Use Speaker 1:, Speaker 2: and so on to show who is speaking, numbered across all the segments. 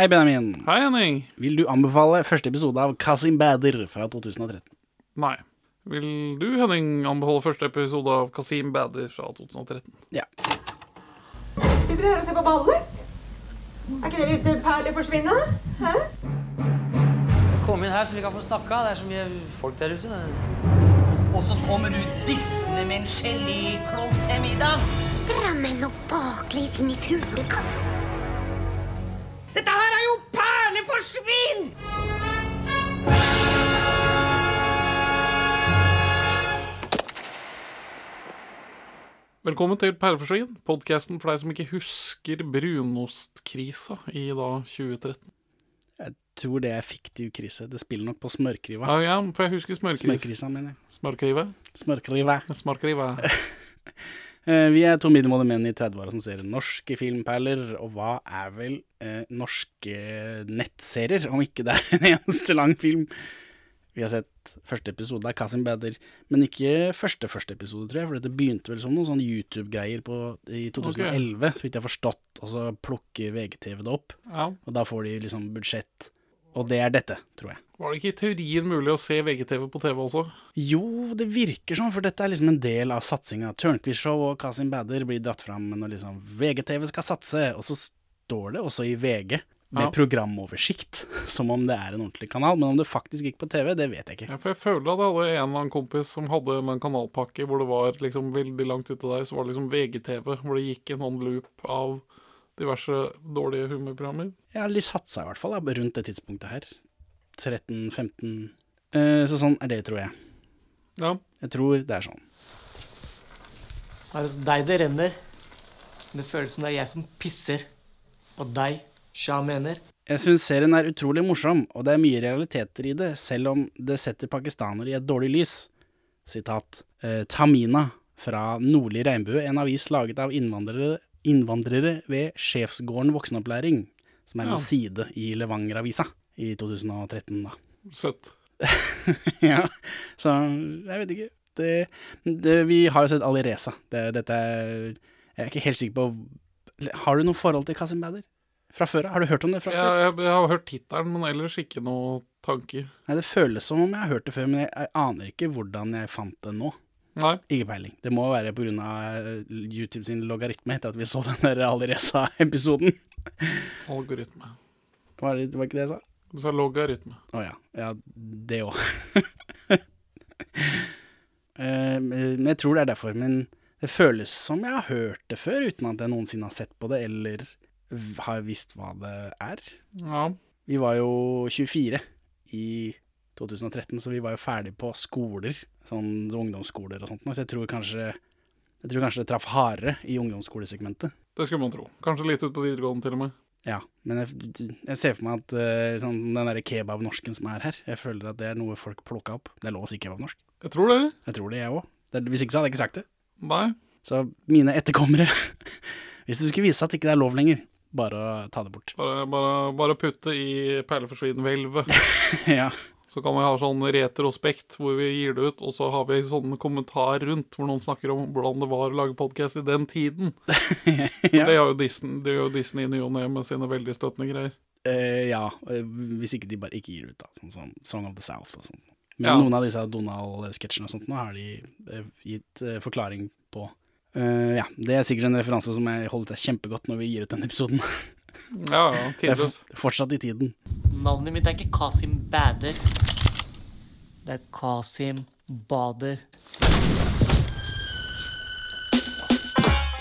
Speaker 1: Hei, Benjamin.
Speaker 2: Hei, Henning.
Speaker 1: Vil du anbefale første episode av Kasim Bader fra 2013?
Speaker 2: Nei. Vil du, Henning, anbefale første episode av Kasim Bader fra 2013?
Speaker 1: Ja.
Speaker 3: Sitter dere her og ser på ballet? Er ikke det litt perleforsvinne? Hæ?
Speaker 4: Kom inn her så vi kan få snakka. Det er så mye folk der ute.
Speaker 5: Og så kommer du dissende med en geléklump til middag.
Speaker 6: Drammen og baklengs inn i fuglekassen.
Speaker 5: Dette her er jo perleforsvinn!
Speaker 2: Velkommen til Perleforsvinn, podkasten for deg som ikke husker brunostkrisa i da 2013.
Speaker 1: Jeg tror det er fiktiv krise. Det spiller nok på smørkriva.
Speaker 2: Ja, ja, for jeg husker smørkris.
Speaker 1: Smørkrisa, mener jeg.
Speaker 2: Smørkrive.
Speaker 1: Smørkriva.
Speaker 2: Smørkrive.
Speaker 1: Eh, vi er to middelmådige menn i 30-åra som ser norske filmperler, og hva er vel eh, norske nettserier, om ikke det er en eneste lang film? Vi har sett første episode av Kasim Bader, men ikke første første episode, tror jeg, for dette begynte vel som noen sånne YouTube-greier i 2011, så vidt jeg har forstått, og så plukker VGTV det opp,
Speaker 2: Ja.
Speaker 1: og da får de liksom budsjett, og det er dette, tror jeg.
Speaker 2: Var det ikke i teorien mulig å se VGTV på TV også?
Speaker 1: Jo, det virker sånn, for dette er liksom en del av satsinga. Tørnquist Show og Kasim Bader blir dratt fram når liksom VGTV skal satse, og så står det også i VG med
Speaker 2: Ja.
Speaker 1: programoversikt, som om det er en ordentlig kanal. Men om det faktisk gikk på TV, det vet jeg ikke.
Speaker 2: Ja, for jeg føler at jeg hadde en eller annen kompis som hadde en kanalpakke hvor det var liksom veldig langt ute der, så var det liksom VGTV, hvor det gikk en sånn loop av diverse dårlige humorprogrammer.
Speaker 1: Ja, de satsa i hvert fall da, rundt det tidspunktet her. 13-15 eh, Så sånn er det, tror jeg.
Speaker 2: Ja.
Speaker 1: Jeg tror det er sånn.
Speaker 4: Det er hos deg det renner. Det føles som det er jeg som pisser på deg, Shah mener.
Speaker 1: Jeg syns serien er utrolig morsom, og det er mye realiteter i det, selv om det setter pakistanere i et dårlig lys. Sitat. Eh, Tamina fra Nordlig regnbue, en avis laget av innvandrere, innvandrere ved Sjefsgården voksenopplæring, som er en
Speaker 2: Ja.
Speaker 1: side i Levanger-avisa i 2013, da.
Speaker 2: Søtt.
Speaker 1: ja, så jeg vet ikke. Det, det, vi har jo sett Ali Reza. Det, dette er Jeg er ikke helt sikker på Har du noe forhold til Kasim Bader? Fra før av? Har du hørt om det fra
Speaker 2: ja,
Speaker 1: før?
Speaker 2: jeg, jeg har hørt tittelen, men ellers ikke noe tanker.
Speaker 1: Nei, Det føles som om jeg har hørt det før, men jeg, jeg aner ikke hvordan jeg fant det nå.
Speaker 2: Nei.
Speaker 1: Ikke peiling. Det må være pga. YouTube sin logaritme etter at vi så den der Ali Reza-episoden.
Speaker 2: Algoritme.
Speaker 1: Var det var ikke det jeg sa?
Speaker 2: Du sa logaritme.
Speaker 1: Å ja. Ja, det òg. men jeg tror det er derfor. Men det føles som jeg har hørt det før, uten at jeg noensinne har sett på det, eller har visst hva det er.
Speaker 2: Ja.
Speaker 1: Vi var jo 24 i 2013, så vi var jo ferdig på skoler, sånn ungdomsskoler og sånt, så jeg tror kanskje jeg tror kanskje det traff hardere i ungdomsskolesegmentet.
Speaker 2: Det skulle man tro. Kanskje litt ut på videregående til og med.
Speaker 1: Ja, men jeg, jeg ser for meg at uh, sånn, den derre kebabnorsken som er her, jeg føler at det er noe folk plukka opp. Det er lov å si kebabnorsk.
Speaker 2: Jeg tror det.
Speaker 1: Jeg tror det, jeg òg. Hvis ikke så hadde jeg ikke sagt det.
Speaker 2: Nei.
Speaker 1: Så mine etterkommere Hvis det skulle vise seg at ikke det er lov lenger, bare å ta det bort.
Speaker 2: Bare, bare, bare putte i perleforsvinn-hvelvet.
Speaker 1: ja.
Speaker 2: Så kan vi ha sånn retrospekt hvor vi gir det ut, og så har vi sånn kommentar rundt hvor noen snakker om hvordan det var å lage podkast i den tiden.
Speaker 1: ja.
Speaker 2: Det gjør jo Disney, det gjør Disney i ny og ne med sine veldig støttende greier.
Speaker 1: Eh, ja, eh, hvis ikke de bare ikke gir det ut, da. Sånn som Song of the South og sånn. Men
Speaker 2: Ja.
Speaker 1: noen av disse Donald-sketsjene og sånt nå har de eh, gitt eh, forklaring på. Eh, ja, det er sikkert en referanse som jeg holder til kjempegodt når vi gir ut den episoden.
Speaker 2: Ja, ja,
Speaker 1: Det er fortsatt i tiden.
Speaker 4: Navnet mitt er ikke Kasim Bader. Det er Kasim Bader.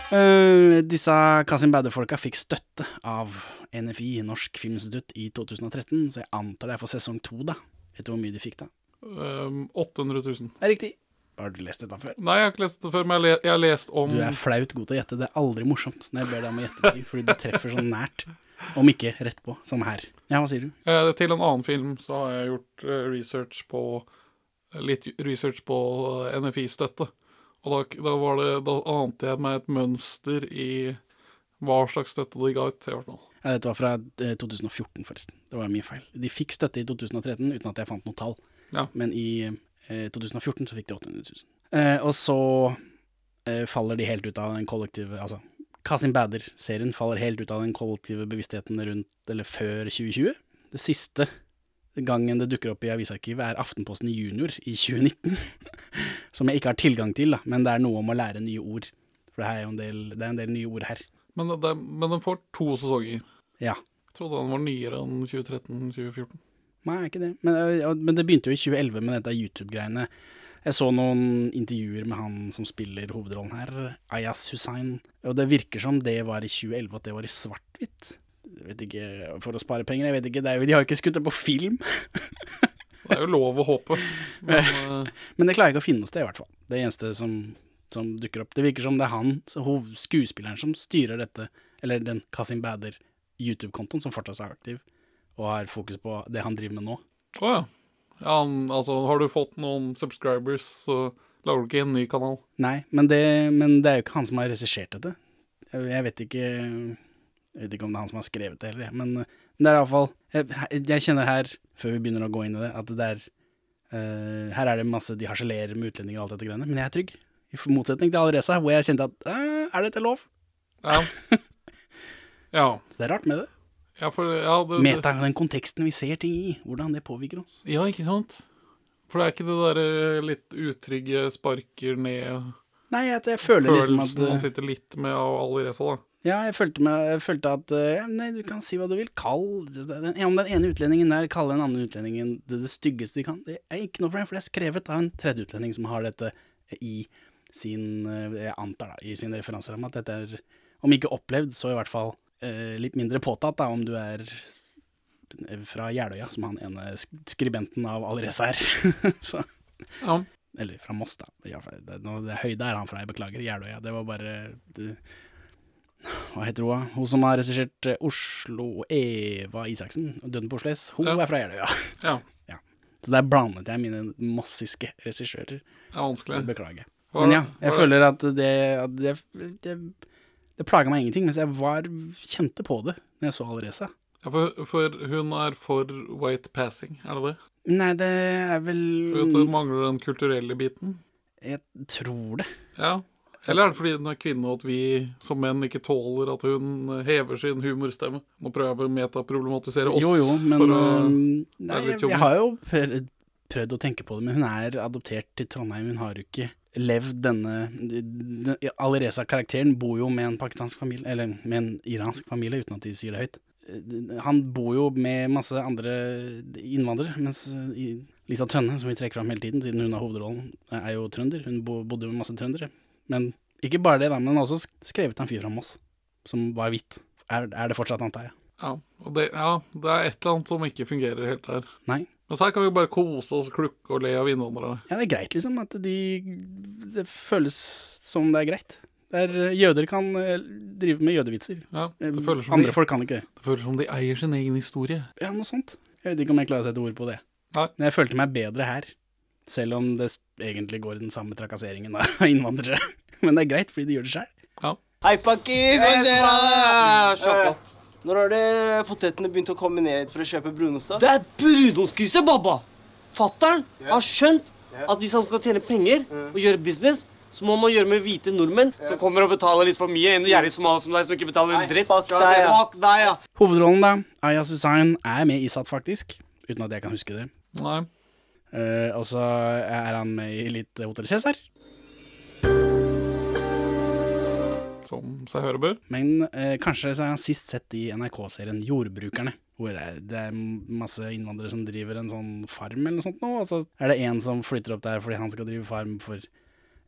Speaker 1: Uh, disse Kasim Bader-folka fikk støtte av NFI, Norsk Filminstitutt, i 2013, så jeg antar det er for sesong to, da. Vet du hvor mye de fikk da?
Speaker 2: Um, 800 000.
Speaker 1: Det er riktig. Har du lest dette før?
Speaker 2: Nei, jeg har ikke lest det før, men jeg, har lest om
Speaker 1: Du er flaut god til å gjette. Det er aldri morsomt når jeg ber deg om å gjette ting, fordi du treffer sånn nært. Om ikke rett på, som her. Ja, hva sier du?
Speaker 2: eh, Til en annen film så har jeg gjort eh, research på Litt research på eh, NFI-støtte. Og da, da, var det, da ante jeg meg et mønster i hva slags støtte de ga ut. i hvert fall.
Speaker 1: Ja, dette var fra eh, 2014, forresten. Det var min feil. De fikk støtte i 2013 uten at jeg fant noe tall.
Speaker 2: Ja.
Speaker 1: Men i eh, 2014 så fikk de 800 000. Eh, og så eh, faller de helt ut av den kollektive Altså Kasim Bader-serien faller helt ut av den kollektive bevisstheten rundt, eller før 2020. Det siste gangen det dukker opp i avisarkivet, er Aftenposten Junior i 2019. Som jeg ikke har tilgang til, da, men det er noe om å lære nye ord. For det er jo en del, det er en del nye ord her.
Speaker 2: Men, det, men den får to sesonger.
Speaker 1: Ja.
Speaker 2: Jeg trodde den var nyere enn 2013-2014.
Speaker 1: Nei, ikke det. Men, men det begynte jo i 2011 med dette YouTube-greiene. Jeg så noen intervjuer med han som spiller hovedrollen her, Ayaz Hussain. Og det virker som det var i 2011, at det var i svart-hvitt. Jeg vet ikke, For å spare penger, jeg vet ikke. Jo, de har jo ikke skutt det på film.
Speaker 2: Det er jo lov å håpe. Men eh,
Speaker 1: Men det klarer jeg ikke å finne noe sted, i hvert fall. Det eneste som, som dukker opp. Det virker som det er han, skuespilleren, som styrer dette, eller den Kasim Bader YouTube-kontoen, som fortsatt er aktiv, og har fokus på det han driver med nå.
Speaker 2: Å ja. ja han, altså, har du fått noen subscribers, så lager du ikke en ny kanal.
Speaker 1: Nei, men det, men det er jo ikke han som har regissert dette. Jeg, vet ikke Jeg vet ikke om det er han som har skrevet det heller, men det er iallfall jeg, jeg kjenner her, før vi begynner å gå inn i det, at det er Uh, Her er det masse De harselerer med utlendinger og alt dette greiene, men jeg er trygg. I motsetning til Alreza, hvor jeg kjente at Er dette lov?
Speaker 2: Ja. ja.
Speaker 1: Så det er rart med det.
Speaker 2: Ja, for ja, det,
Speaker 1: Meta, den konteksten vi ser ting i, hvordan det påvirker oss.
Speaker 2: ja, ikke sant? For det er ikke det derre litt utrygge sparker ned
Speaker 1: Nei, jeg, jeg føler liksom at
Speaker 2: følelsen man
Speaker 1: eh,
Speaker 2: sitter litt med av Alireza, da.
Speaker 1: Ja, jeg følte, meg, jeg følte at eh, ja, Nei, du kan si hva du vil. Kall den, Om den ene utlendingen der kaller den andre utlendingen det, det styggeste de kan, det er ikke noe problem, for det er skrevet av en tredje utlending som har dette i sin eh, Jeg antar, da, i sin referanseramme at dette er, om ikke opplevd, så i hvert fall litt mindre påtatt, da, om du er fra Jeløya, som han ene skribenten av Alreza er. så
Speaker 2: Ja.
Speaker 1: eller fra Moss, da. Ja. Det, nå, det høyde er han fra, jeg beklager. Jeløya. Det var bare det, Hva heter hun? da? Hun som har regissert eh, Oslo Eva Isaksen, 'Døden på Oslo S'. Hun
Speaker 2: Ja.
Speaker 1: er fra Jeløya.
Speaker 2: ja.
Speaker 1: Så der blandet jeg mine mossiske regissører.
Speaker 2: Det er vanskelig.
Speaker 1: Beklager. Men ja, jeg føler at det at det, det, plaga meg ingenting, mens jeg var, kjente på det når jeg så Alreza.
Speaker 2: Ja, for, for hun er for white passing, er det det?
Speaker 1: Nei, det er vel
Speaker 2: For at mangler den kulturelle biten?
Speaker 1: Jeg tror det.
Speaker 2: Ja. Eller er det fordi hun er kvinne og at vi som menn ikke tåler at hun hever sin humorstemme? Nå prøver jeg å metaproblematisere oss.
Speaker 1: Jo, jo, men
Speaker 2: å,
Speaker 1: øh, nei, jeg, jeg har jo prøvd å tenke på det, men hun er adoptert til Trondheim. Hun har jo ikke levd denne Alireza-karakteren bor jo med en pakistansk familie, eller med en iransk familie, uten at de sier det høyt. Eh, Han bor jo med masse andre innvandrere, mens eh, Lisa Tønne, som vi trekker fram hele tiden, siden hun har hovedrollen, er jo trønder. Hun bodde bodde med masse trøndere. Men ikke bare det, da, men også skrevet en fyr fra Moss, som var hvit. Er, er det fortsatt, antar jeg.
Speaker 2: ja, og det, ja, det er et eller annet som ikke fungerer helt der.
Speaker 1: Nei.
Speaker 2: Men så her kan vi bare kose oss, klukke og le av innvandrere.
Speaker 1: Ja, det er greit, liksom. At de Det føles som det er greit. Det er, jøder kan eh, drive med jødevitser.
Speaker 2: Ja,
Speaker 1: Eh,
Speaker 2: det føles som
Speaker 1: Andre
Speaker 2: de,
Speaker 1: folk kan ikke det.
Speaker 2: det føles som de eier sin egen historie.
Speaker 1: Ja, noe sånt. Jeg vet ikke om jeg klarer å sette ord på det.
Speaker 2: Nei.
Speaker 1: Men jeg følte meg bedre her. Selv om det egentlig går i den samme trakasseringen av innvandrere. Men det er greit, fordi de gjør det sjøl.
Speaker 7: Hei, pakkis! Hva skjer? da? Når har det potetene begynt å komme ned for å kjøpe brunost? da?
Speaker 4: Det er brunostkrise, baba! Fattern har skjønt at hvis han skal tjene penger og gjøre business, så må man gjøre med hvite nordmenn som kommer og betaler litt for mye, enn gjerrig somalier som deg som ikke betaler en dritt.
Speaker 7: fuck deg, ja.
Speaker 4: Fuck deg, ja.
Speaker 1: Hovedrollen, da, Aya Suzain, er med i Isat, faktisk. Uten at jeg kan huske det.
Speaker 2: Nei.
Speaker 1: Uh, og så er han med i litt Hotell Cæsar.
Speaker 2: Som seg høre bør.
Speaker 1: Men eh, kanskje så har han sist sett i NRK-serien Jordbrukerne. Hvor det er, det masse innvandrere som driver en sånn farm eller noe sånt nå. Og så er det en som flytter opp der fordi han skal drive farm for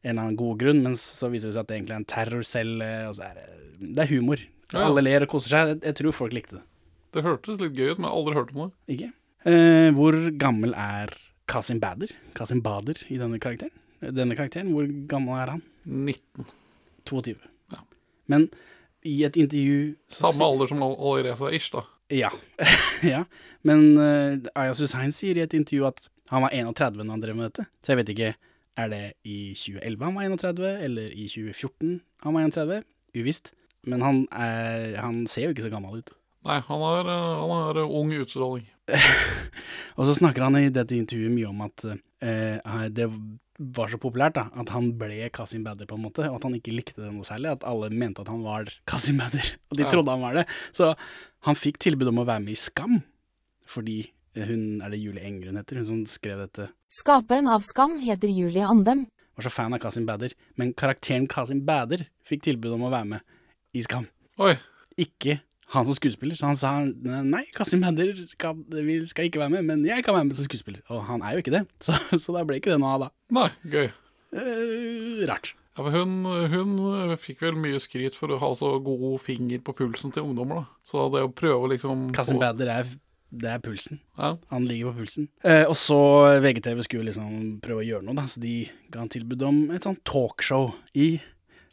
Speaker 1: en eller annen god grunn, men så viser det seg at det egentlig er en terrorcelle. Er det, det er humor.
Speaker 2: Ja.
Speaker 1: Alle ler og koser seg. Jeg, jeg tror folk likte det.
Speaker 2: Det hørtes litt gøy ut, men jeg har aldri hørt om det.
Speaker 1: Ikke? Eh, hvor gammel er Kasim Bader? Kasim Bader i denne karakteren? Denne karakteren, hvor gammel er han?
Speaker 2: 19.
Speaker 1: 22. Men i et intervju så
Speaker 2: Samme alder som Al- Alireza Ish, da.
Speaker 1: Ja. ja. Men uh, Ayaz Hussein sier i et intervju at han var 31 når han drev med dette. Så jeg vet ikke, er det i 2011 han var 31, eller i 2014 han var 31? Uvisst. Men han, er, han ser jo ikke så gammel ut.
Speaker 2: Nei, han har, eh, han har eh, ung utstråling.
Speaker 1: Og så snakker han i dette intervjuet mye om at uh, det var så populært da, at han ble Kasim Badder, på en måte, og at han ikke likte det noe særlig. At alle mente at han var Kasim Badder, og de
Speaker 2: Ja.
Speaker 1: trodde han var det. Så han fikk tilbud om å være med i Skam, fordi hun er det Julie Enger hun heter, hun som skrev dette.
Speaker 8: Skaperen av Skam heter Julie Andem.
Speaker 1: Var så fan av Kasim Badder, men karakteren Kasim Badder fikk tilbud om å være med i Skam.
Speaker 2: Oi.
Speaker 1: Ikke han som skuespiller, så han sa nei, Kasim Badder skal, skal ikke være med, men jeg kan være med som skuespiller. Og han er jo ikke det, så, så da ble ikke det noe av da.
Speaker 2: Nei, gøy.
Speaker 1: Eh, rart.
Speaker 2: Ja, for hun, hun fikk vel mye skryt for å ha så god finger på pulsen til ungdommer, da. Så det å prøve å liksom
Speaker 1: Kasim Bader, er, det er pulsen.
Speaker 2: Ja.
Speaker 1: Han ligger på pulsen. Eh, og så VGTV skulle liksom prøve å gjøre noe, da, så de ga han tilbud om et sånt talkshow i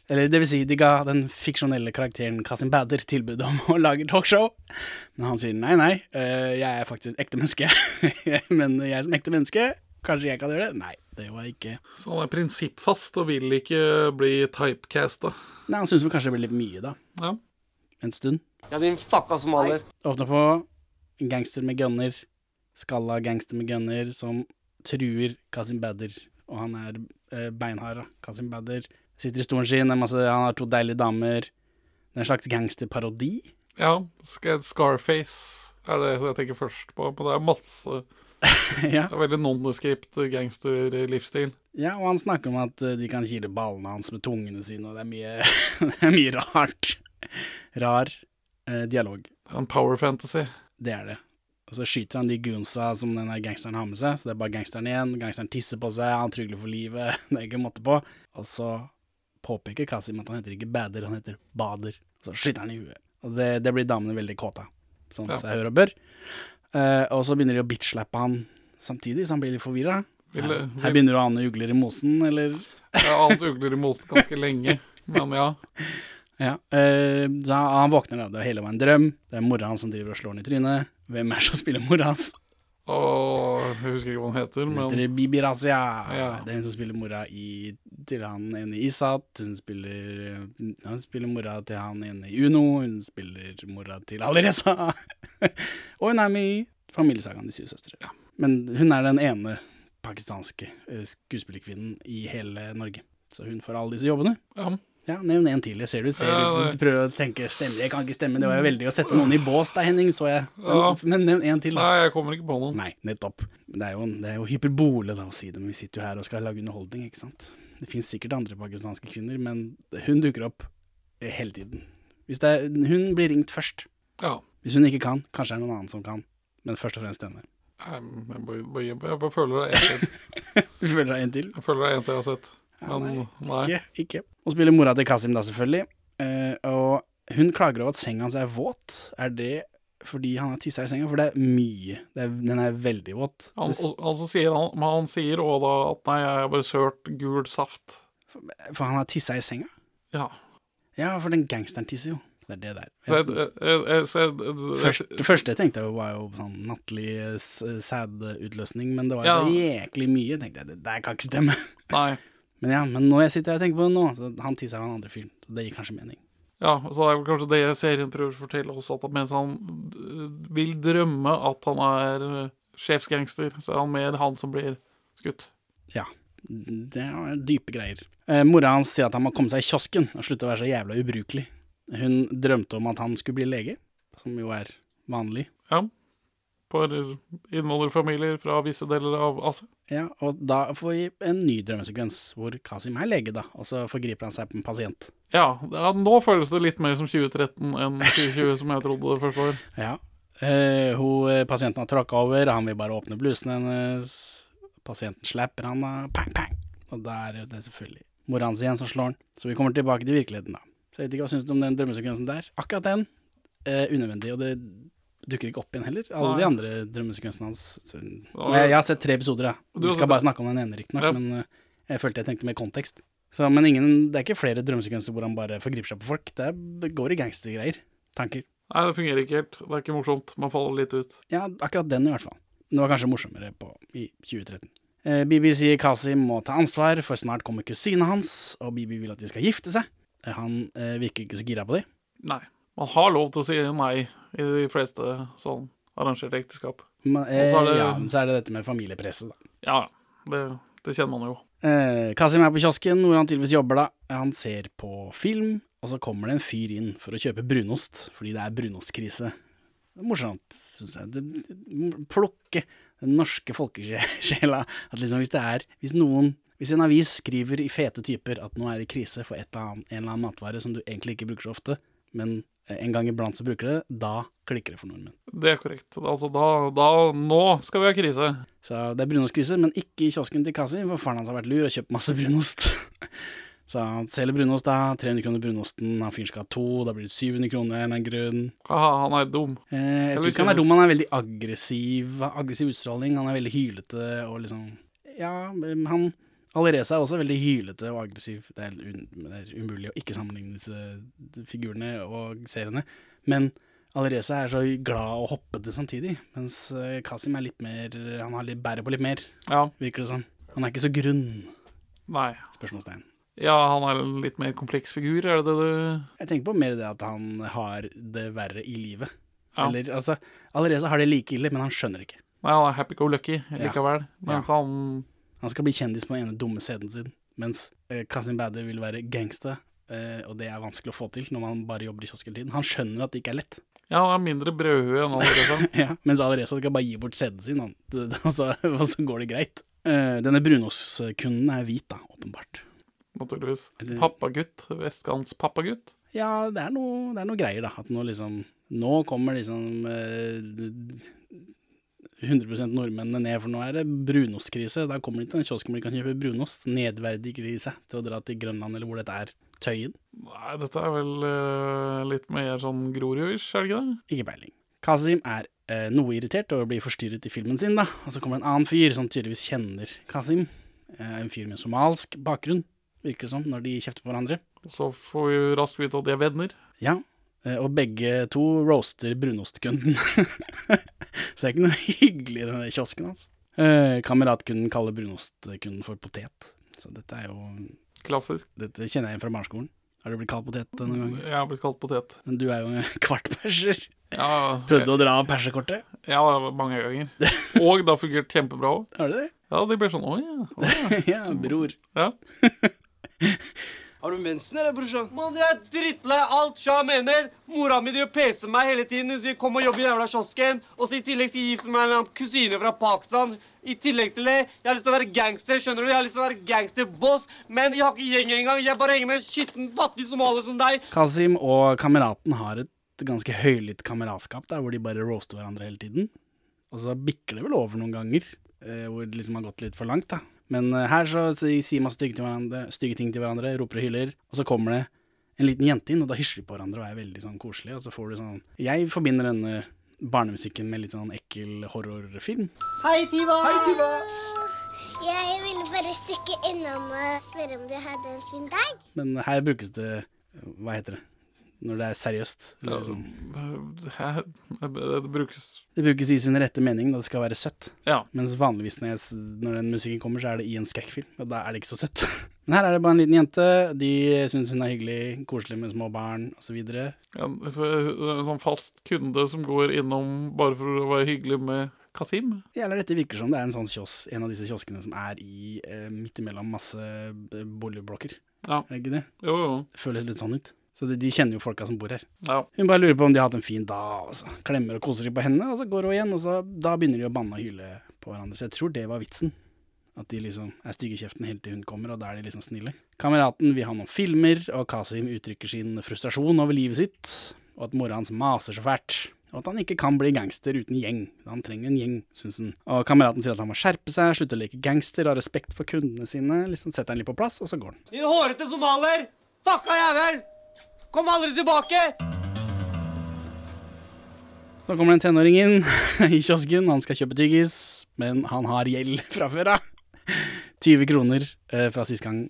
Speaker 1: Eller det vil si, de ga den fiksjonelle karakteren Kasim Badder tilbud om å lage talkshow. Men han sier nei, nei, eh, jeg er faktisk et ekte menneske. Men jeg som ekte menneske, kanskje jeg kan gjøre det? Nei, det var ikke
Speaker 2: Så han er prinsippfast og vil ikke bli typecasta.
Speaker 1: Nei, han syns vel kanskje det blir litt mye, da.
Speaker 2: Ja.
Speaker 1: En stund.
Speaker 4: Ja, din fucka somalier.
Speaker 1: Åpner på gangster med gunner, skalla gangster med gunner, som truer Kasim Badder. Og han er eh, beinhard, da. Kasim Badder sitter i stolen sin, masse, han har to deilige damer. Det er en slags gangsterparodi.
Speaker 2: Ja, Scarface er det jeg tenker først på. Men det er masse
Speaker 1: ja.
Speaker 2: Det er veldig nondescript gangsterlivsstil.
Speaker 1: ja, og han snakker om at eh, de kan kile ballene hans med tungene sine, og det er mye, det er mye rart. Rar eh, dialog.
Speaker 2: En power fantasy.
Speaker 1: Det er det. Og så skyter han de goonsa som denne gangsteren har med seg, så det er bare gangsteren igjen. Gangsteren tisser på seg, han trygler for livet, det er ikke måte på. Og så påpeker Kasim at han heter ikke Bader, han heter Bader. Så skyter han i huet. Og det, det blir damene veldig kåte av, sånn
Speaker 2: Ja.
Speaker 1: som jeg hører og bør. Uh, og så begynner de å bitchlappe han samtidig, så han blir litt forvirra. Her, her begynner du å ane ugler i mosen, eller
Speaker 2: Jeg har ant ugler i mosen ganske lenge, men ja.
Speaker 1: Ja. uh, så han, våkner da, det hele var en drøm. Det er mora hans som driver og slår han i trynet. Hvem er det som spiller mora hans?
Speaker 2: Og jeg husker ikke hva hun heter, men
Speaker 1: heter Bibi Razia.
Speaker 2: Ja.
Speaker 1: Det er hun som spiller mora i, til han ene i Isat. Hun spiller, hun spiller mora til han ene i Uno. Hun spiller mora til Alireza. og hun er med i Familiesagaen De syv søstre. Men hun er den ene pakistanske eh, skuespillerkvinnen i hele Norge. Så hun får alle disse jobbene.
Speaker 2: ja.
Speaker 1: Ja, Nevn en til. Jeg ser du ser
Speaker 2: Ja,
Speaker 1: du prøver å tenke stemmer. Jeg kan ikke stemme. Det var jo veldig å sette noen i bås der, Henning, så jeg. Men,
Speaker 2: Ja.
Speaker 1: men nevn en til. da.
Speaker 2: Nei, jeg kommer ikke på noen.
Speaker 1: Nei, nettopp. Det er jo, det er jo hyperbole da å si det, men vi sitter jo her og skal lage underholdning, ikke sant. Det finnes sikkert andre pakistanske kvinner, men hun dukker opp hele tiden. Hvis det er, hun blir ringt først.
Speaker 2: Ja.
Speaker 1: Hvis hun ikke kan, kanskje er det noen annen som kan, men først og fremst denne.
Speaker 2: Jeg, bare, føler det er én til.
Speaker 1: du føler deg en til.
Speaker 2: Jeg føler det er en til jeg har sett.
Speaker 1: Ja,
Speaker 2: Men
Speaker 1: nei,
Speaker 2: nei.
Speaker 1: Ikke, ikke. Og spiller mora til Kasim da, selvfølgelig. Eh, og hun klager over at senga hans er våt. Er det fordi han har tissa i senga? For det er mye. Det er, den er veldig våt.
Speaker 2: Han,
Speaker 1: Det-
Speaker 2: og, og så sier han, men han sier også da at nei, jeg har bare sølt gul saft.
Speaker 1: for han har tissa i senga?
Speaker 2: Ja.
Speaker 1: Ja, for den gangsteren tisser jo. Det er det der.
Speaker 2: Jeg, jeg, jeg, så jeg, jeg,
Speaker 1: det første jeg tenkte var jo sånn nattlig eh, sædutløsning, men det var jo
Speaker 2: Ja.
Speaker 1: så jæklig mye. tenkte jeg, det der kan ikke stemme.
Speaker 2: Nei.
Speaker 1: Men ja, men når jeg sitter her og tenker på det nå, så han tissa jo han andre fyren. Så det gir kanskje mening.
Speaker 2: Ja, så det er kanskje det serien prøver å fortelle også, at mens han øh, vil drømme at han er øh, sjefsgangster, så er han mer han som blir skutt.
Speaker 1: Ja. Det er dype greier. Eh, mora hans sier at han må komme seg i kiosken og slutte å være så jævla ubrukelig. Hun drømte om at han skulle bli lege, som jo er vanlig.
Speaker 2: Ja. For innvandrerfamilier fra visse deler av Asia.
Speaker 1: Ja, og da får vi en ny drømmesekvens, hvor Kasim er lege, da, og så forgriper han seg på en pasient.
Speaker 2: Ja, ja, nå føles det litt mer som 2013 enn 2020, som jeg trodde det første var.
Speaker 1: Ja. Eh, hun, eh, pasienten har tråkka over, han vil bare åpne blusen hennes. Pasienten slapper han da, pang, pang. Og da er det selvfølgelig mora hans igjen som slår han. Så vi kommer tilbake til virkeligheten, da. Så jeg vet ikke hva syns du om den drømmesekvensen der. Akkurat den, eh, unødvendig, og det dukker ikke opp igjen heller. Alle
Speaker 2: Nei.
Speaker 1: de andre drømmesekvensene hans. Så, jeg, jeg har sett tre episoder, jeg.
Speaker 2: Du
Speaker 1: Vi skal bare snakke om den ene, riktignok,
Speaker 2: Ja.
Speaker 1: men eh, jeg følte jeg tenkte mer kontekst. Så, men ingen, det er ikke flere drømmesekvenser hvor han bare forgriper seg på folk. Det, er, det går i gangstergreier. Tanker.
Speaker 2: Nei, det fungerer ikke helt. Det er ikke morsomt. Man faller litt ut.
Speaker 1: Ja, akkurat den i hvert fall. Den var kanskje morsommere på, i 2013. Eh, Bibi sier Kasim må ta ansvar, for snart kommer kusina hans, og Bibi vil at de skal gifte seg. Eh, Han eh, virker ikke så gira på det.
Speaker 2: Nei. Man har lov til å si nei i de fleste sånn arrangerte ekteskap.
Speaker 1: Men, eh,
Speaker 2: det-
Speaker 1: Ja, men så er det dette med familiepresset, da.
Speaker 2: Ja, det, Det kjenner man jo.
Speaker 1: Eh, Kasim er på kiosken, hvor han tydeligvis jobber da. Han ser på film, og så kommer det en fyr inn for å kjøpe brunost, fordi det er brunostkrise. Det er morsomt, syns jeg. Det, plukke den norske folkesjela. At liksom hvis det er Hvis noen Hvis en avis skriver i fete typer at nå er det krise for et eller annet, en eller annen matvare som du egentlig ikke bruker så ofte, men en gang iblant så bruker det, da klikker det for nordmenn.
Speaker 2: Det er korrekt. Altså, da, da Nå skal vi ha krise.
Speaker 1: Så det er brunostkrise, men ikke i kiosken til Kasi, for faren hans har vært lur og kjøpt masse brunost. Så han selger brunost, da. 300 kroner brunosten. Han fyren skal ha to, da blir det 700 kroner av en Aha, grunn.
Speaker 2: Han er dum.
Speaker 1: Eh, jeg tror ikke han er dum, han er veldig aggressiv. Aggressiv utstråling. Han er veldig hylete og liksom Ja, han Alireza er også veldig hylete og aggressiv. Det er, det er umulig å ikke sammenligne disse figurene og seriene. Men Alireza er så glad og hoppete samtidig, mens eh, Kasim er litt mer Han har litt bærer på litt mer,
Speaker 2: Ja.
Speaker 1: virker det som. Han er ikke så grunn.
Speaker 2: Nei.
Speaker 1: Spørsmålstegn.
Speaker 2: Ja, han er en litt mer kompleks figur, er det det du
Speaker 1: Jeg tenker på mer det at han har det verre i livet.
Speaker 2: Ja.
Speaker 1: Eller altså Alireza har det like ille, men han skjønner ikke.
Speaker 2: Nei, han er happy-go-lucky likevel.
Speaker 1: Ja.
Speaker 2: Mens han
Speaker 1: Han skal bli kjendis på den ene dumme scenen sin, mens eh, Kasim Badder vil være gangster, eh, og det er vanskelig å få til når man bare jobber i kiosk hele tiden. Han skjønner at det ikke er lett.
Speaker 2: Ja, han er mindre brødhue enn Alireza.
Speaker 1: ja, mens Alireza skal bare gi bort CD-en sin, han. og, så, og så går det greit. Eh, denne brunostkunden er hvit, da, åpenbart.
Speaker 2: Naturligvis. Pappagutt. Vestkants pappagutt.
Speaker 1: Ja, det er noe, det er noe greier, da. At nå liksom Nå kommer liksom eh, 100% nordmennene ned, for nå er det brunostkrise. Da kommer de til den kiosken hvor de kan kjøpe brunost. nedverdig krise, til å dra til Grønland, eller hvor dette er. Tøyen.
Speaker 2: Nei, dette er vel uh, litt mer sånn Grorud-ish, er det ikke det?
Speaker 1: Ikke peiling. Kasim er uh, noe irritert over å bli forstyrret i filmen sin, da. Og så kommer en annen fyr som tydeligvis kjenner Kasim. Uh, en fyr med somalsk bakgrunn, virker det som, når de kjefter på hverandre.
Speaker 2: Så får vi raskt vite at de er venner.
Speaker 1: Ja, Eh, og begge to roaster brunostkunden. så det er ikke noe hyggelig i denne kiosken hans. Altså. Eh, kameratkunden kaller brunostkunden for potet. Så dette er jo
Speaker 2: Klassisk.
Speaker 1: Dette kjenner jeg igjen fra barneskolen. Har du blitt kalt potet noen gang?
Speaker 2: Jeg har blitt kalt potet.
Speaker 1: Men du er jo en kvartperser.
Speaker 2: Ja,
Speaker 1: Prøvde du å dra av persekortet?
Speaker 2: Ja, mange ganger. Og det har fungert kjempebra òg. Ja, de blir sånn Å. Å, ja.
Speaker 1: ja bror.
Speaker 2: Ja.
Speaker 7: Har du mensen, eller, brorsan?
Speaker 4: Mann, jeg er drittlei alt Shah mener. Mora mi driver og peser meg hele tiden. Hun sier 'kom og jobb i jævla kiosken'. Og så i tillegg sier gift med meg en kusine fra Pakistan. I tillegg til det, jeg har lyst til å være gangster, skjønner du? Jeg har lyst til å være gangsterboss, men jeg har ikke gjeng engang. Jeg bare henger med en skitten, fattig somalier som deg.
Speaker 1: Kasim og kameraten har et ganske høylytt kameratskap der, hvor de bare roaster hverandre hele tiden. Og så bikker det vel over noen ganger, eh, hvor det liksom har gått litt for langt, da. Men eh, her så de sier masse stygge, til hverandre, stygge ting til hverandre, roper og hyller, og så kommer det en liten jente inn, og da hysjer de på hverandre og er veldig sånn koselige, og så får du sånn Jeg forbinder denne barnemusikken med litt sånn ekkel horrorfilm.
Speaker 4: Hei, Tiva.
Speaker 7: Hei, Tiva!
Speaker 6: Jeg ville bare stikke innom og spørre om du hadde en fin dag.
Speaker 1: Men her brukes det Hva heter det? Når det er seriøst.
Speaker 2: Ja,
Speaker 1: sånn.
Speaker 2: Det brukes
Speaker 1: Det brukes i sin rette mening, da det skal være søtt.
Speaker 2: Ja.
Speaker 1: Mens vanligvis når, jeg, når den musikken kommer, så er det i en skrekkfilm, og da er det ikke så søtt. Men her er det bare en liten jente. De syns hun er hyggelig, koselig med små barn osv.
Speaker 2: En, en sånn fast kunde som går innom bare for å være hyggelig med Kasim.
Speaker 1: Ja, eller dette virker som det er en sånn kiosk, en av disse kioskene som er i eh, midt imellom masse eh, boligblokker.
Speaker 2: Ja.
Speaker 1: Er det ikke det?
Speaker 2: Jo, jo.
Speaker 1: Føles litt sånn ut. Så de, de kjenner jo folka som bor her.
Speaker 2: Ja.
Speaker 1: Hun bare lurer på om de har hatt en fin dag, og så klemmer og koser seg på henne, og så går hun igjen, og så da begynner de å banne og hyle på hverandre. Så jeg tror det var vitsen. At de liksom er stygge i kjeften helt til hun kommer, og da er de liksom snille. Kameraten vil ha noen filmer, og Kasim uttrykker sin frustrasjon over livet sitt, og at mora hans maser så fælt. Og at han ikke kan bli gangster uten gjeng. Han trenger en gjeng, syns han. Og kameraten sier at han må skjerpe seg, slutte å leke gangster, ha respekt for kundene sine, liksom Setter han litt på plass, og så går han.
Speaker 4: Din hårete somalier! Fucka jævel! Kom aldri tilbake!
Speaker 1: Så kommer det en tenåring inn i kiosken, han skal kjøpe tyggis, men han har gjeld fra før av. 20 kroner eh, fra sist gang.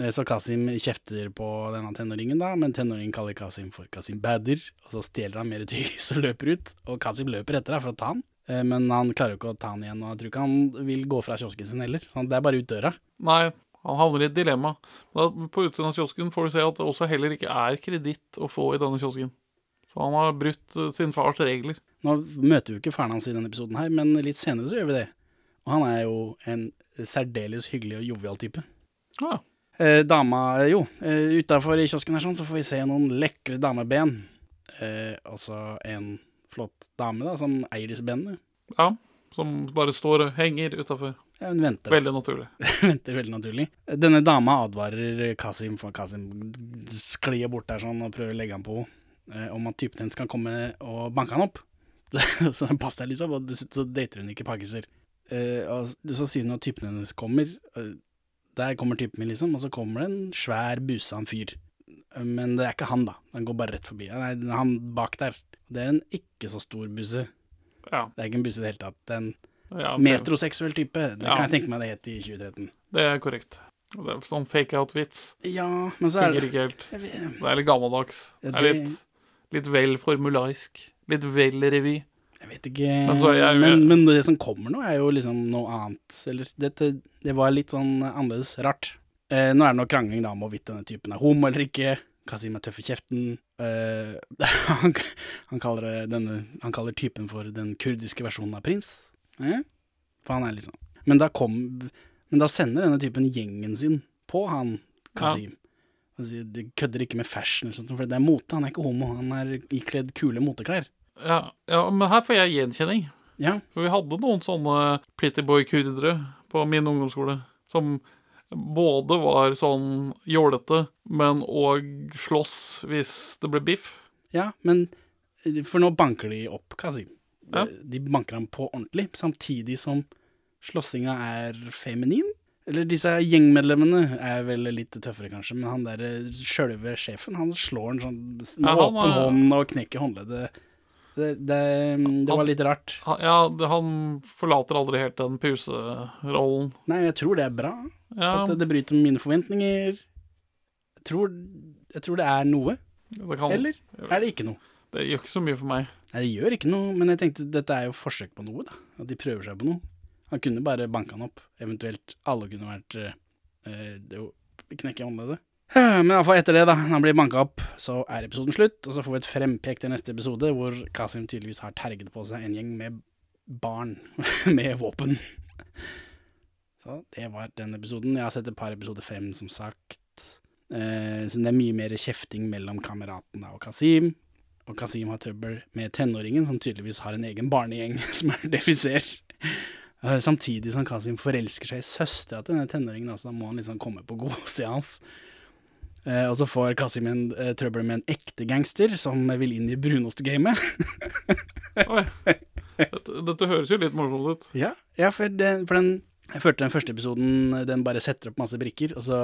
Speaker 1: Eh, Så Kasim kjefter på denne tenåringen, da, men tenåringen kaller Kasim for Kasim Badder, og så stjeler han mer tyggis og løper ut. Og Kasim løper etter deg for å ta han, eh, men han klarer jo ikke å ta han igjen, og jeg tror ikke han vil gå fra kiosken sin heller. Så det er bare ut døra.
Speaker 2: Nei, han havner i et dilemma. Da, på utsiden av kiosken får du se at det også heller ikke er kreditt å få i denne kiosken. Så han har brutt eh, sin fars regler.
Speaker 1: Nå møter vi jo ikke faren hans i denne episoden her, men litt senere så gjør vi det. Og han er jo en særdeles hyggelig og jovial type.
Speaker 2: Ja.
Speaker 1: Eh, dama, jo, eh, utafor i kiosken her sånn, så får vi se noen lekre dameben. Eh, altså en flott dame da, som eier disse benene.
Speaker 2: ja. Som bare står og henger utafor.
Speaker 1: Ja, hun venter.
Speaker 2: Veldig naturlig.
Speaker 1: venter veldig naturlig. Denne dama advarer Kasim, for Kasim sklir bort der sånn og prøver å legge han på eh, om at typen hennes kan komme og banke han opp. så pass deg, liksom. Og dessuten så dater hun ikke pakkiser. Eh, og så sier hun at typen hennes kommer. eh, der kommer typen min, liksom. Og så kommer det en svær, busan fyr. Men det er ikke han, da. Han går bare rett forbi. Nei, han bak der. Det er en ikke så stor busse.
Speaker 2: Ja.
Speaker 1: Det er ikke en busse i det hele tatt. Det er en
Speaker 2: ja det,
Speaker 1: metroseksuell type. Det
Speaker 2: Ja.
Speaker 1: kan jeg tenke meg det het i 2013.
Speaker 2: det er korrekt. Det er sånn fake out-vits.
Speaker 1: Ja, men så er det
Speaker 2: ikke helt. Det er litt gammeldags.
Speaker 1: Ja,
Speaker 2: Det er litt, litt vel formularisk. Litt vel revy.
Speaker 1: Jeg vet ikke
Speaker 2: Men så jeg-
Speaker 1: men, men det som kommer nå, er jo liksom noe annet. Eller dette Det var litt sånn annerledes rart. Eh, nå er det noe krangling da om hvorvidt denne typen er homo eller ikke. Kasim er tøff i kjeften. Eh, han, han, kaller denne, han kaller typen for den kurdiske versjonen av prins. Eh? For han er liksom Men da kom Men da sender denne typen gjengen sin på han Kasim. Ja. Altså, du kødder ikke med fashion, eller sånt, for det er mote. Han er ikke homo. Han er ikledd kule moteklær.
Speaker 2: Ja, ja, men her får jeg gjenkjenning.
Speaker 1: Ja,
Speaker 2: For vi hadde noen sånne pretty boy-kurdere på min ungdomsskole. Som både var sånn jålete, men òg slåss hvis det ble biff.
Speaker 1: Ja, men For nå banker de opp Kasim.
Speaker 2: Ja.
Speaker 1: De banker ham på ordentlig, samtidig som slåssinga er feminin. Eller disse gjengmedlemmene er vel litt tøffere, kanskje, men han der sjølve sjefen, han slår en sånn med
Speaker 2: Ja,
Speaker 1: åpen
Speaker 2: er-
Speaker 1: hånd og knekker håndleddet. Det, det, det var litt rart.
Speaker 2: Han, ja, det- han forlater aldri helt den puserollen.
Speaker 1: Nei, jeg tror det er bra.
Speaker 2: Ja,
Speaker 1: At det, bryter med mine forventninger. Jeg tror, jeg tror det er noe.
Speaker 2: kan
Speaker 1: Eller er det ikke noe?
Speaker 2: Det gjør ikke så mye for meg.
Speaker 1: Nei, det gjør ikke noe, men jeg tenkte dette er jo forsøk på noe, da. At de prøver seg på noe. Han kunne bare banka han opp. Eventuelt alle kunne vært eh, det å knekke håndleddet. Eh, Men iallfall etter det, da. Han blir banka opp, så er episoden slutt. Og så får vi et frempek til neste episode, hvor Kasim tydeligvis har terget på seg en gjeng med barn med våpen. Så det var den episoden. Jeg har sett et par episoder frem, som sagt. Eh, så det er mye mer kjefting mellom kameraten og Kasim. Og Kasim har trøbbel med tenåringen, som tydeligvis har en egen barnegjeng, som er det vi ser. Eh, Samtidig som Kasim forelsker seg i søstera til denne tenåringen, altså, da må han liksom komme på godsida hans. Eh, og så får Kasim en eh, trøbbel med en ekte gangster som vil inn i brunostgamet.
Speaker 2: Oi. Dette, dette høres jo litt morsomt ut.
Speaker 1: Ja, ja for, det, for den jeg følte den første episoden Den bare setter opp masse brikker, og så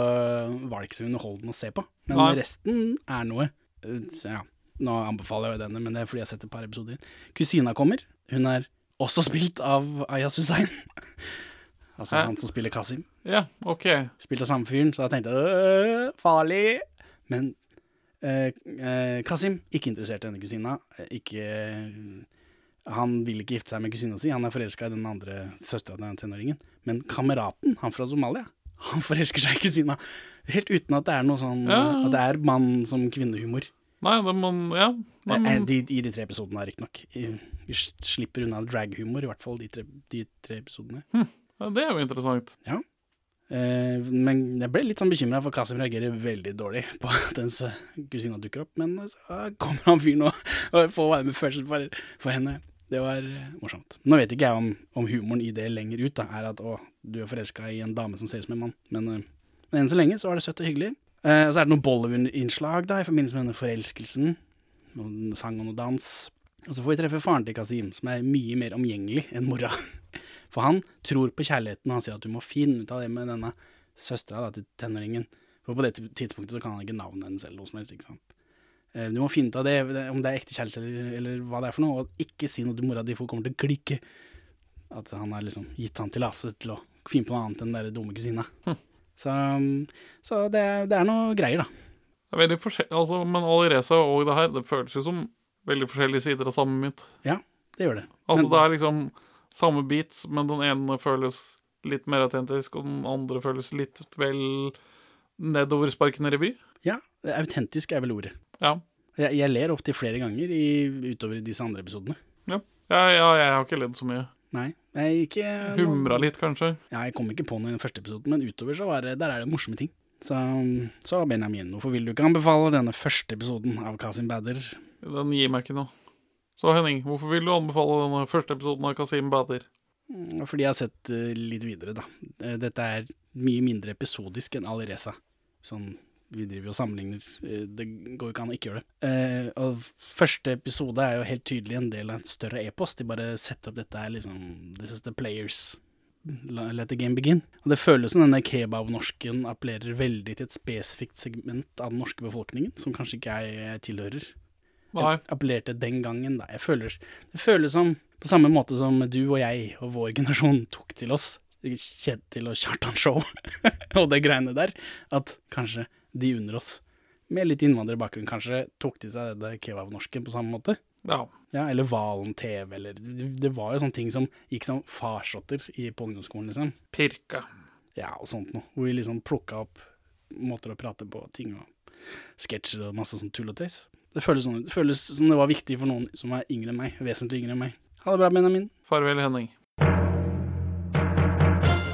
Speaker 1: var det ikke så underholdende å se på. Men
Speaker 2: Nei.
Speaker 1: resten er noe. Eh, så Ja, nå anbefaler jeg jo denne, men det er fordi jeg har sett et par episoder. Kusina kommer. Hun er også spilt av Ayas Hussein. altså
Speaker 2: Hæ?
Speaker 1: han som spiller Kasim.
Speaker 2: Ja, OK.
Speaker 1: Spilt av samme fyren, så jeg tenkte «Øh, farlig. Men øh, øh, Kasim, ikke interessert i denne kusina. Ikke Han vil ikke gifte seg med kusina si, han er forelska i den andre søstera til den tenåringen. Men kameraten, han fra Somalia, han forelsker seg i kusina. Helt uten at det er noe sånn
Speaker 2: Ja.
Speaker 1: At det er mann som kvinnehumor.
Speaker 2: Nei, det må Ja. Nei, man...
Speaker 1: de, I de tre episodene, riktignok. Vi slipper unna draghumor, i hvert fall de tre, de tre episodene.
Speaker 2: ja, det er jo interessant.
Speaker 1: Eh, men jeg ble litt sånn bekymra, for Kasim reagerer veldig dårlig på at dens eh, kusina dukker opp. Men så kommer han fyren og, og får være med først for, for henne. Det var eh, morsomt. Nå vet ikke jeg om, om humoren i det lenger ut da, er at å, du er forelska i en dame som ser ut som en mann. Men, eh, men enn så lenge så var det søtt og hyggelig. Eh, og så er det noen Bollywood-innslag i forbindelse med denne forelskelsen. Noen sang og noe dans. Og så får vi treffe faren til Kasim, som er mye mer omgjengelig enn mora. For han tror på kjærligheten, og han sier at du må finne ut av det med denne søstera til tenåringen. For på det tidspunktet så kan han ikke navnet hennes eller noe som helst. ikke sant? Uh, Du må finne ut av det, om det er ekte kjærlighet eller, eller hva det er for noe, og ikke si noe til mora di, for hun kommer til å klikke. At han har liksom gitt han tillatelse til å finne på noe annet enn den der dumme kusina. Så, så det, det er noe greier, da.
Speaker 2: Det er veldig forskjellig, altså, men Alireza og det her, det føles jo som veldig forskjellige sider av samme mynt.
Speaker 1: Det gjør det.
Speaker 2: Altså,
Speaker 1: Men-
Speaker 2: det er liksom samme beats, men den ene føles litt mer autentisk, og den andre føles litt vel nedoversparkende revy.
Speaker 1: Ja, autentisk er vel ordet.
Speaker 2: Ja.
Speaker 1: Jeg, jeg ler opptil flere ganger i, utover disse andre episodene.
Speaker 2: Ja, ja, jeg har ikke ledd så mye.
Speaker 1: Nei, jeg ikke
Speaker 2: Humra litt, kanskje?
Speaker 1: Ja, jeg kom ikke på noe i den første episoden, men utover så var det, der er det morsomme ting. Så, så Benjamin, hvorfor vil du ikke anbefale denne første episoden av Kasim Bader?
Speaker 2: Den gir meg ikke noe. Så Henning, hvorfor vil du anbefale denne første episoden av Kasim Bader?
Speaker 1: Mm, Fordi jeg har sett eh, litt videre, da. Eh, Dette er mye mindre episodisk enn Alireza. Sånn, vi driver jo og sammenligner. Eh, Det går jo ikke an å ikke gjøre det. Eh, og første episode er jo helt tydelig en del av en større e-post. De bare setter opp dette her liksom This is the players. Let the game begin. Og det føles som denne kebab-norsken appellerer veldig til et spesifikt segment av den norske befolkningen, som kanskje ikke jeg tilhører.
Speaker 2: Nei.
Speaker 1: Jeg appellerte den gangen, da. Jeg føler, det føles som på samme måte som du og jeg og vår generasjon tok til oss Kjetil og Kjartan Show og det greiene der, at kanskje de under oss, med litt innvandrerbakgrunn kanskje, tok til seg det kebab-norsken på samme måte.
Speaker 2: Ja.
Speaker 1: Ja, eller Valen TV, eller det, det var jo sånne ting som gikk som farsotter i, på ungdomsskolen, liksom.
Speaker 2: Pirka.
Speaker 1: Ja, og sånt noe. Hvor vi liksom plukka opp måter å prate på, ting og sketsjer og masse sånn tull og tøys. Det føles, sånn, det føles som det var viktig for noen som er yngre enn meg, vesentlig yngre enn meg. Ha det bra, Benjamin.
Speaker 2: Farvel, Henning.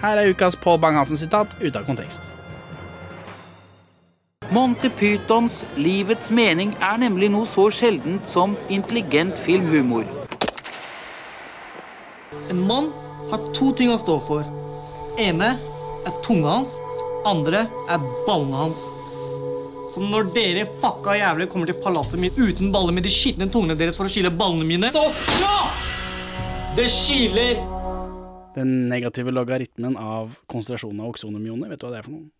Speaker 1: Her er ukas Paul Bang-Hansen-sitat ute av kontekst.
Speaker 9: Monty Pythons Livets mening er nemlig noe så sjeldent som intelligent filmhumor.
Speaker 10: En mann har to ting å stå for. ene er tunga hans, andre er ballene hans. Så når dere fucka jævler kommer til palasset mitt uten baller med de skitne tungene deres for å skille ballene mine, så ja! Det kiler!
Speaker 1: Den negative logaritmen av konsentrasjonen av oksonomioner, vet du hva det er for noe?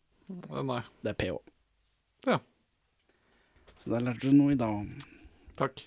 Speaker 2: Eh, Nei.
Speaker 1: Det er pH.
Speaker 2: Ja.
Speaker 1: Så der lærte du noe i dag.
Speaker 2: Takk.